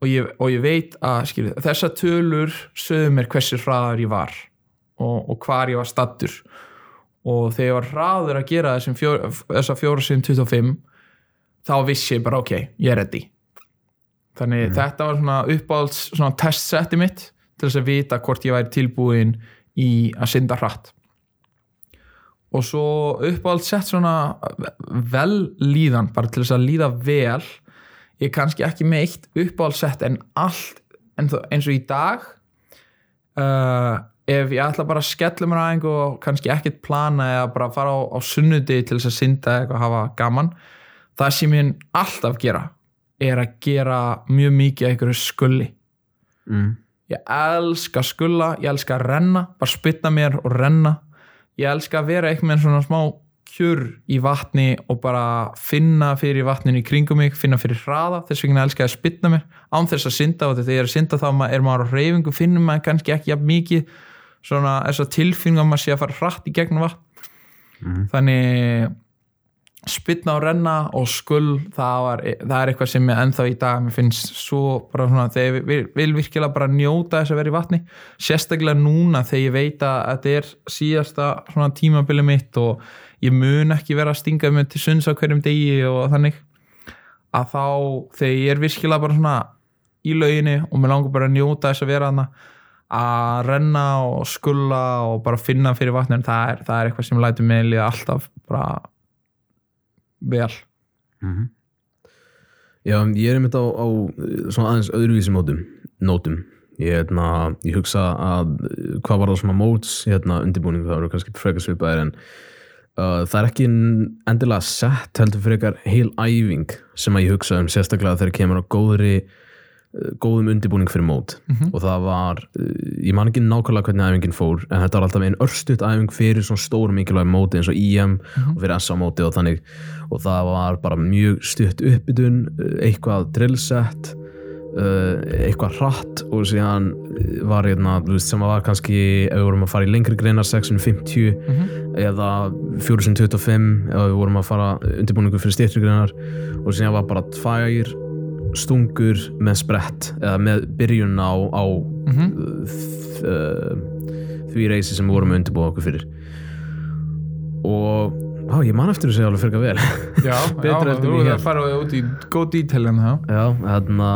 og ég, og ég veit að skilur, þessa tölur sögðu mér hversu hraðar ég var. Og, og hvar ég var stattur og þegar ég var hraður að gera þessum fjór, þessa fjóra sinni 25 þá vissi ég bara ok, ég er ready. Þannig þetta var svona uppáhalds svona testsetti mitt til þess að vita hvort ég væri tilbúin í að synda hratt og svo uppáhalds sett svona vel líðan bara til þess að líða vel ég er kannski ekki með eitt uppáhalds sett en allt en eins og í dag uh, ef ég ætla bara að skella mér aðeins og kannski ekkert plana eða bara fara á, á sunnundi til þess að synda eitthvað hafa gaman það sem ég alltaf gera er að gera mjög mikið einhverju skulli mm. ég elska skulla, ég elska að renna bara spytta mér og renna ég elska að vera eitthvað með svona smá kjur í vatni og bara finna fyrir vatninu í kringum mig finna fyrir hraða, þess vegna elska ég að spytta mér án þess að synda og þegar ég er að synda þá er maður á reyfingu, finnum maður kannski ekki mikið. Svona þess að tilfinning að maður sé að fara hratt í gegnum vatn. Mhm. þannig spytna og renna og skull það, var, það er eitthvað sem ég ennþá í dag mér finnst svo bara svona þegar ég vil, vil virkilega bara njóta þess að vera í vatni sérstaklega núna þegar ég veit að þetta er síðasta svona tímabili mitt og ég mun ekki vera að stinga mig til sunds á hverjum degi og þannig að þá þegar ég er virkilega bara svona í lauginni og mér langar bara að njóta þess að vera hana að renna og skulla og bara finna fyrir vatnum það er, það er eitthvað sem lætur mig líða alltaf bara vel Mhm. Já, ég er einmitt á, á svona aðeins öðruvísi mótum, nótum. Ég, hérna, ég hugsa að hvað var það svona móts hérna, undirbúning, það eru kannski frekar svipaðir en uh, það er ekki endilega sett heldur frekar heil æfing sem að ég hugsa um sérstaklega þegar kemur á góðri uh, góðum undirbúning fyrir mót. Mhm. og það var, uh, ég man ekki nákvæmlega hvernig æfingin fór, en þetta var alltaf einn örstutt æfing fyrir svona stór mikilvæg móti eins og IM og fyrir SA móti og þannig. Og það var bara mjög stutt uppbytun, uh, eitthvað drillsett uh, eitthvað hratt og síðan var hérna, þú veist, sem var kannski ef við vorum að fara í lengri greinar 650 eða 425 ef við vorum að fara undirbúningu fyrir styrtri greinar. Og síðan var bara tvær stungur með sprett eða með byrjun á, á þ- uh, því reysi sem við vorum að undirbúa okkur fyrir. Og á, ég man eftir þessu alveg fyrir vel. Já, já þú er að fara út í góð dítelin Já, þarna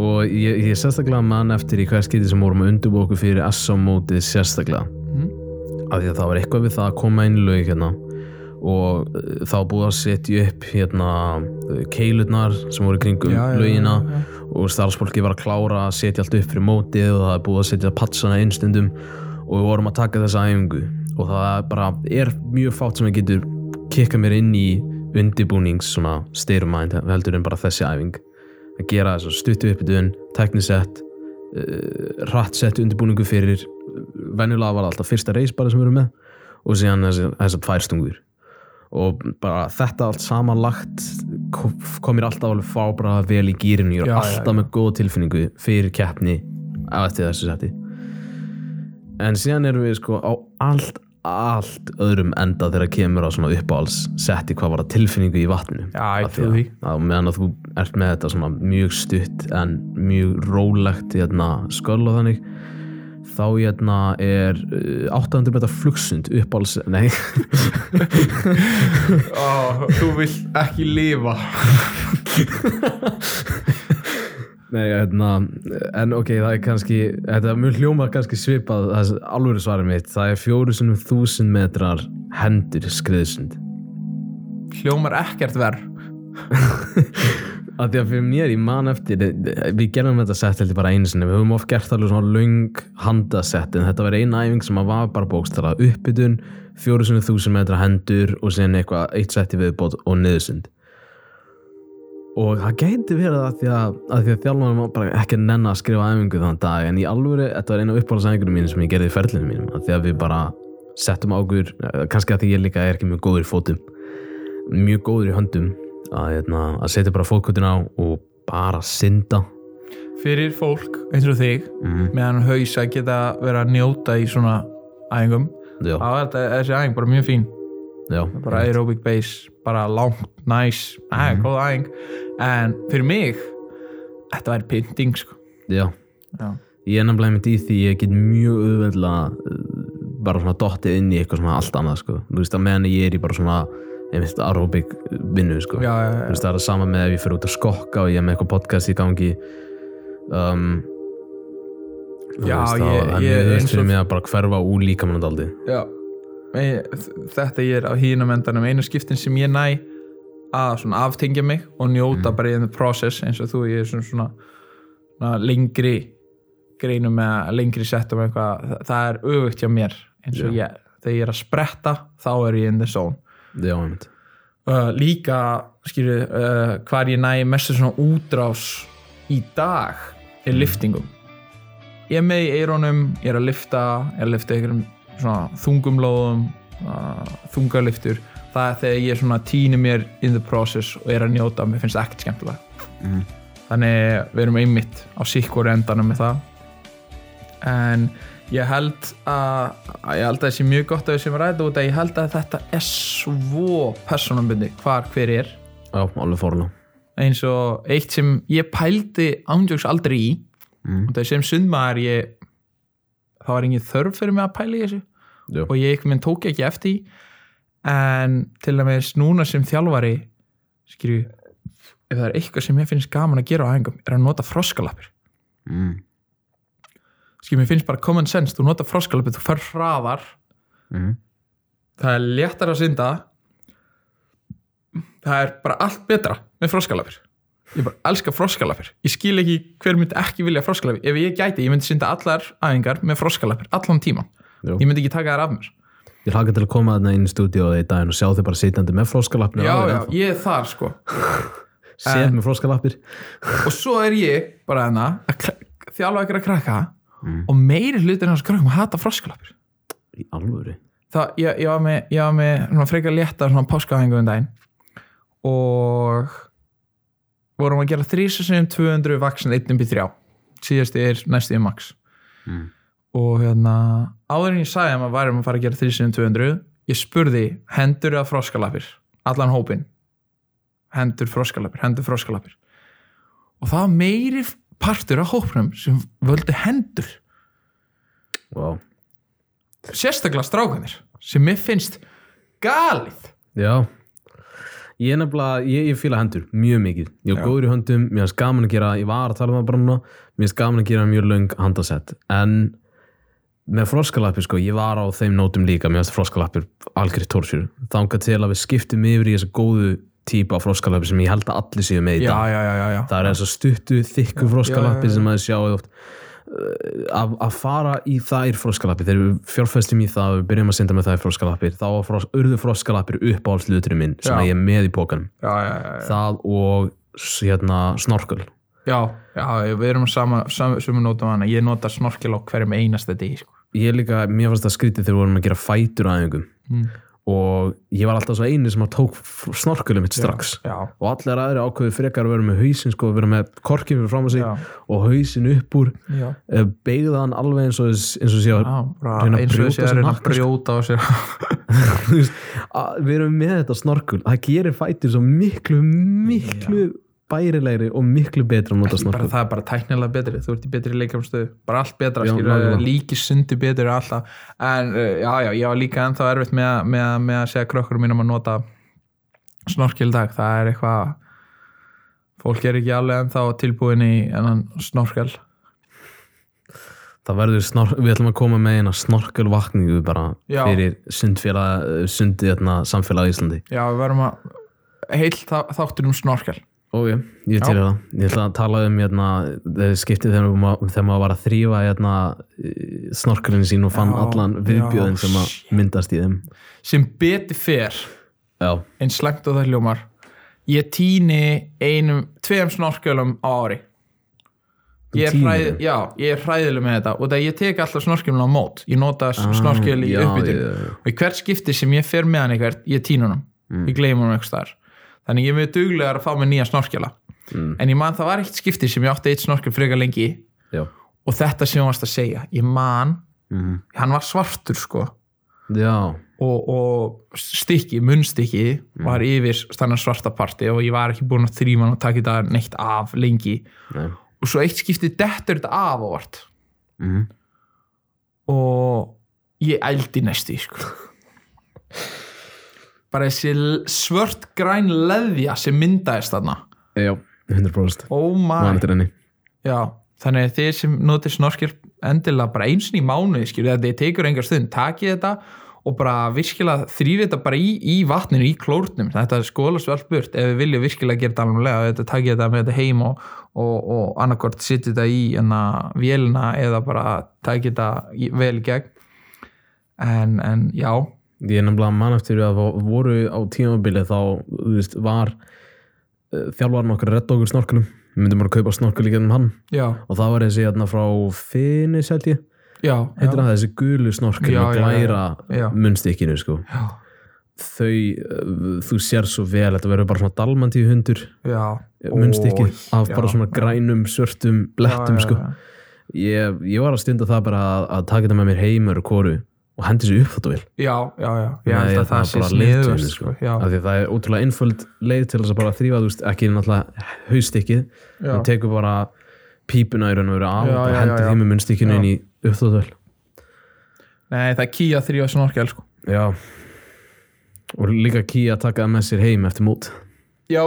og ég, ég sérstaklega man eftir í hver skiti sem vorum að undirbúa okkur fyrir SA mótið sérstaklega. Mhm. af því að það var eitthvað við það að koma inn laug hérna og uh, þá búið að setja upp hérna uh, keilurnar sem voru kringum Já, já, laugina já, og starfsfólki var að klára að setja allt upp fyrir mótið og það er búið að setja patsana inn stundum og við vorum að taka þessa æfingu. Og það er bara er mjög fátt sem við getur kikka mér inn í undirbúnings svona mind heldur en bara þessi æfing. Að gera þess að stuttu uppbytun teknisett uh, rattsett undirbúningu fyrir. Venjulega var alltaf fyrsta reis bara sem við erum með og síðan þessar þessa tvær stungur og bara þetta allt samanlagt kom kom mér alltaf alveg fá bara vel í gýrinu, ég er alltaf já. með góð tilfinningu fyrir keppni á eftir þessu seti. En síðan erum við sko á allt allt öðrum enda þegar kemur á svona uppáhalds setti hvað var að tilfinningu í vatninu. Já, að- að meðan að þú ert með þetta svona mjög stutt en mjög rólegt hérna, sköll og þannig þá hérna er uh, 800 metra flugsund uppáhalds nei, Ó, þú vilt ekki lifa. Nei hérna, en ok, það er kannski þetta mun hljóma kannski svipað alvöru svarið mitt, það er fjóru sinnum þúsund metrar hendur skriðsund. Hljómar ekkert verð að því að fyrir mér, ég man eftir við gerðum þetta sett heldur bara einu sinni. Við höfum oft gert alveg svona löng handasett en þetta var eina æfing sem að var bara bókstala uppbytun, fjóru sinni þúsund metra hendur og sen eitthvað eitt setti viðbót og niðursund. Og það gæti verið að því að, að, að þjálfanum var bara ekki að nenna að skrifa æfingu þann dag en í alvöru, þetta var eina uppáhaldsæfingunum mín sem ég gerði í ferlinu mínum að því að við bara settum águr, kannski að því ég líka er ekki mjög góður í fótum mjög góður í höndum að, hérna, að setja bara fótkutin á og bara synda Fyrir fólk eins og þig mm. meðan haus að geta verið að njóta í svona æfingum þá er þessi æfing bara mjög fín já, bara aerobic base, bara langt næs, nice, mm. góð æfing en fyrir mig þetta væri pynting sko já Já. ég er nefnilega með í því ég get mjög auðveldlega uh, bara svona dottið inn í eitthvað svona allt annað sko. þú veist að meðan ég er í bara svona einmitt aerobic vinnu sko. já, já, já, það er það sama með ef ég fyrir út að skokka og ég er með eitthvað podcast í gangi um, Já, veist, ég- er ég- mjög fyrir mig að bara hverfa úr líkamannandaldi þetta ég er á hínum endanum einu skiptin sem ég næ að aftengja mig og njóta bara í the process eins og þú ég er svona, svona, svona lengri greinum með lengri settum eitthvað, það, það er öfugt hjá mér eins og ég, þegar ég er að spretta þá er ég in the zone já, uh, líka skýru, uh, hvar ég næ mestu svona útrás í dag er liftingum ég er með í eironum ég er að lifta, ég er að lifta einhverjum svona þungum lóðum uh, þungaliftur það er þegar ég svona týni mér in the process og er að njóta, mér finnst það ekkert skemmtilega mm. þannig við erum einmitt á sikkur endanum með það. En ég held að, ég held að það sé mjög gott að við sem ræða út að ég held að þetta er svo persónambindi hvar hver er já, alveg fórlega eins og eitt sem ég pældi ándjóks aldrei í mm. og það sem sundmaður ég það var engin þörf fyrir mig að pæla í þessu já, og ég einhvern veginn tók ekki eftir því. en til að með núna sem þjálfari skilju ef það er eitthvað sem ég finnst gaman að gera á æfingum er að nota froskalappir mm. Skilju, mér finnst bara common sense. Þú nota froskalappir, þú fer hraðar. Mm. það er léttar að synda. Það er bara allt betra með froskalapir ég bara elska froskalapir ég skil ekki hver myndi ekki vilja froskalapir ef ég gæti, ég myndi synda allar æfingar með froskalapir, allan tíman Já. ég myndi ekki taka þær af mér. Ég hlaka til að koma þarna inn í stúdíu í daginn og sjá þig bara sitjandi með froskalappinu já, já, ég er þar sko. Séð með froskalappir. Og svo er ég bara þarna að kla- þjálfa ykkur að krakka Mm. og meiri hlutin hans krakkum hata froskalapir í alvöru? Það, ég, ég var með, ég var með svona frekar létta svona páskaæfingu um daginn. Og vorum að gera 3200 vaksin 1-3 síðasti er næstu í max. Mm. og hérna áður en ég sagði að maður væri að fara að gera 3200 ég spurði hendur eða froskalapir allan hópin hendur froskalapir, hendur froskalapir og það meiri partur af hópnum sem völdu hendur. Wow. sérstaklega strákanir sem mér finnst galið. Já. Ég er nefnilega, ég, ég fíla hendur mjög mikið, ég er góður í höndum mér finnst gaman að gera, ég var að tala um það bara núna mér finnst gaman að gera mjög löng handasett en með froskalappir sko, ég var á þeim nótum líka mér finnst froskalappir algjörð tórsjur þangað til að við skiptum yfir í þessa góðu típa af froskalappir sem ég held að allir séu með í já, dag já, já, já, já. það er þess að stuttu, þykku já. sem maður sjáu oft Uh, að, að fara í þær froskalappir þegar við fjárfestum í það við byrjum að synda með þær froskalappir þá var fros, urðu froskalappir upp á hluturinn minn sem ég er með í já. það og hérna snorkel já, já, við erum á sama, sama, sama nótum hana, ég nota snorkel á hverjum einasta degi sko. ég líka, mér fannst það skrítið þegar við vorum að gera fætur aðeingum mm. Og ég var alltaf svo eini sem að tók snorkulum mitt strax. já, og allir aðri ákveðu frekar að vera með hausin sko, vera með korkin fyrir fram að sig já, og hausin upp úr. Já, eh, beygða hann alveg eins og, eins og sé að já Reyna að brjóta sér að sko. brjóta á sér. Við erum með þetta snorkul það gerir fætir svo miklu miklu bærilegri og miklu betra snorkul það er bara tæknilega betri, þú ert í betri leikamstöðu bara allt betra, Já, skilur, nákvæmlega. líki sundi betur og alltaf, en uh, já, já, ég var líka ennþá erfitt með, með, með að segja krökkurum mínum að nota snorkil í dag, það er eitthvað fólk er ekki alveg ennþá tilbúin í enn snorkel. Það verður snor, við ætlum að koma með eina snorkelvakningu bara Já. fyrir sundfélag sundi hérna, samfélag í Íslandi. Já, við verðum að heil þáttur um snorkel og ég, til það. Ég ætla að tala um hérna, skiptið þegar, maður- var að þrýfa hérna, snorkelin sín og fann Já, allan viðbjöðin já, sem myndast í þeim. Sem beti fer já, eins slengt og það hljómar ég týni einum tveim snorkjölum á ári. Ég er, hræð, ég er hræðileg með þetta. Og það ég tek alltaf snorkjölum á mót ég nota ah, snorkjöl í uppbytun. og í hvert skipti sem ég fer með hann eitthvað ég týna hann, Mm. ég gleyma hann eitthvað þar þannig ég er mjög duglegar að fá mér nýja snorkjöla Mm. en ég man það var eitt skipti sem ég átti eitt snorkjöl frekar lengi já. og þetta sem ég varst að segja ég man, Mm. hann var svartur sko já. og, og stykki, munnstykki Mm. var yfir þannig svarta parti og ég var ekki búin að þrýma og taka þetta neitt af lengi Nei. og svo eitt skipti dettur þetta af ávart Mm. og ég ældi næstu sko. bara þessi svört græn leðja sem myndaðist þarna. Já, 100% oh my. Já, þannig þið sem notið snorkjör endilega bara eins og í skilur þetta tekur engar stund, takið þetta og bara virkilega þrýfið þetta bara í, í vatninu, í klórnum, þetta skóla svo allt burt ef við viljum virkilega gera þetta alveg þetta takið þetta með þetta heim og, og, og annarkort setja þetta í enna vélina eða bara takið þetta vel gegn. En, en já, ég er nefnilega mann eftir að voru á tímabili þá, þú veist, var uh, þjálfarinn okkar að redda okkur snorkulum við myndum bara að kaupa snorkul í gegnum hann. Já, og það var þessi hérna frá Finis held ég, heitir það þessi gulu snorkul Já, með glæra Já. munnstykkinu sko. Þau, uh, þú sér svo vel þetta verður bara svona dalmantíu hundur já. munnstykki Ói, af bara já, svona já. grænum, svörtum blettum sko. ég, ég var að stunda það bara að, að taka þetta með mér heimur og kóru og hendi sér upp þetta vel Já, já, já, ég held að það sé leiðtoginu, sko. já, af því að það er ótrúlega einföld leið til þess að bara þrýfa, þú veist, ekki náttúrulega hauststykkið, já, þú tekur bara pípuna í raun og veru Já, og já, því með munnstykkinu Já. inn í uppþóðvel Nei, það er kýja þrjá snorkel sko. já. Og líka ký að taka það með sér heim eftir mót. Já.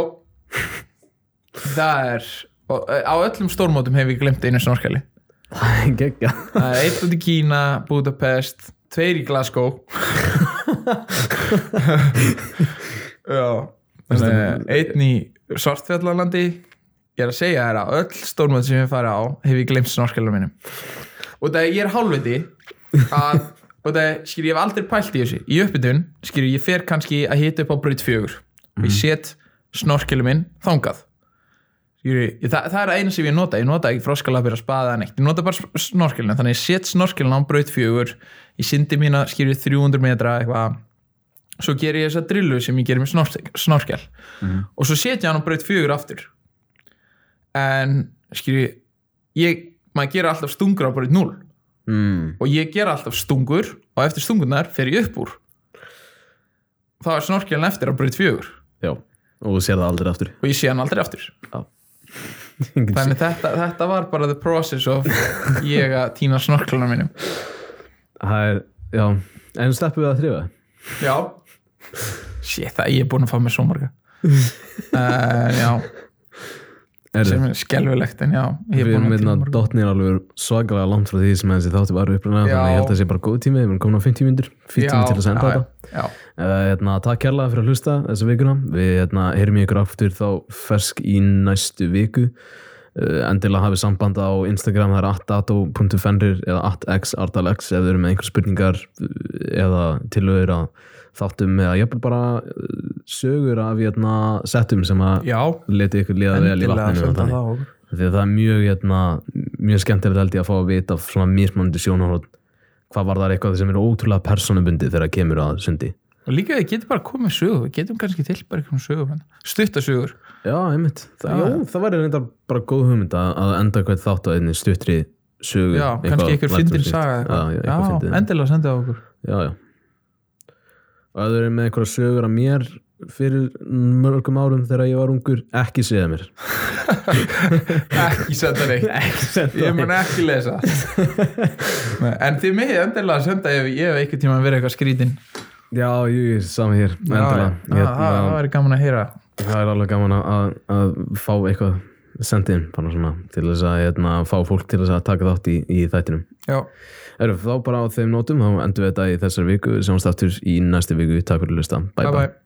Það er og, eh, á öllum stórmótum hef ég glemt einu snorkeli það er geggja Það er eitt út í Kína, Budapest tveir í Glasgow. Einn í Svartfjallalandi ég er að segja þér að öll stórmót sem ég fara á hef ég glemt snorkelum minnum og það ég er hálfviti að og það skilur ég hef aldrei pælt í þessu. Í uppbytun skilur ég fer kannski að hita upp á braut fjögur. Og ég set snorkelum minn þangað ég, það, er eina sem ég nota. Ég nota ekki froskalapir að spaða neitt. Ég nota bara snorkelin. Þannig ég set snorkelin á braut fjögur. Ég syndi mína skilur 300 metra eitthvað. Svo ger ég þessa drillu sem ég gerir með snork- snorkel. Og svo set ég hann á braut fjögur aftur. En skilur ég, maður gera alltaf stungur á braut 0 mm. og ég gera alltaf stungur og eftir stungurnar fer ég upp úr. Þá er snorkelin eftir á braut fjögur. Já, og þú sér það aldrei aftur. Og ég sé hann aldrei aftur þannig þetta, þetta var bara the process of ég að týna snorkelina mínum. Það er, já. En sleppum við að þrýfa já. Sé það, ég er búin að fá mér svo marga. Uh, já, sem er skelfilegt en já, við erum að einna týna marga dotnir alveg svakalega langt frá því sem þessi þáttu var uppræðina Já. þannig að ég held að það sé bara góð tími við erum komin á 50 myndir 50 Já, til að senda þetta. Uh, hérna, takk kærlega fyrir að hlusta þessa vikuna. Við hérna, heyrum ykkur aftur þá fersk í næstu viku. Uh, endilega hafið samband á Instagram það er atdato.fenrir eða atxartalex ef þið eru með einhver spurningar uh, eða tilögur að þáttum eða jafnvel bara uh, sögur af hérna, settum sem að leti ykkur liða vel í vatninu þannig. það okkur. því að það er mjög, hérna, mjög skemmtilegt held ég að fá að vita svona mismandi sjónarhótt hvað var það eitthvað sem er ótrúlega personubundið þegar kemur að sundi? Og líka við getum bara komið sögu við getum kannski til bara einhverjum sögum stuttasögur Já, einmitt. Þa, Já. Jó, það væri reynda bara góð hugmynd að, enda hvert þátt á einni stuttri sögu. Já, kannski einhver fyndin saga Já, já, eitthvað. eitthvað endilega sendið á okkur. Já, já Og ef þau eru með einhverja sögur að mér fyrir mörgum árum þegar ég var ungur ekki segja mér. Ekki senda neitt. Ég mun ekki lesa. En þið megið endilega senda ef ég hef einhvern tíma verið eitthvað skrítin Já, jú, saman hér já, það Hérna, væri gaman að heyra. Það er alveg gaman að, að fá eitthvað sendið inn bara svona til þess að hérna, fá fólk til þess að taka þátt í, í þættinum. Já, Erum þá bara á þeim nótum þá endum við þetta í þessari viku. Við sjáumst aftur í næstu viku, takk fyrir að hlusta. Bye bye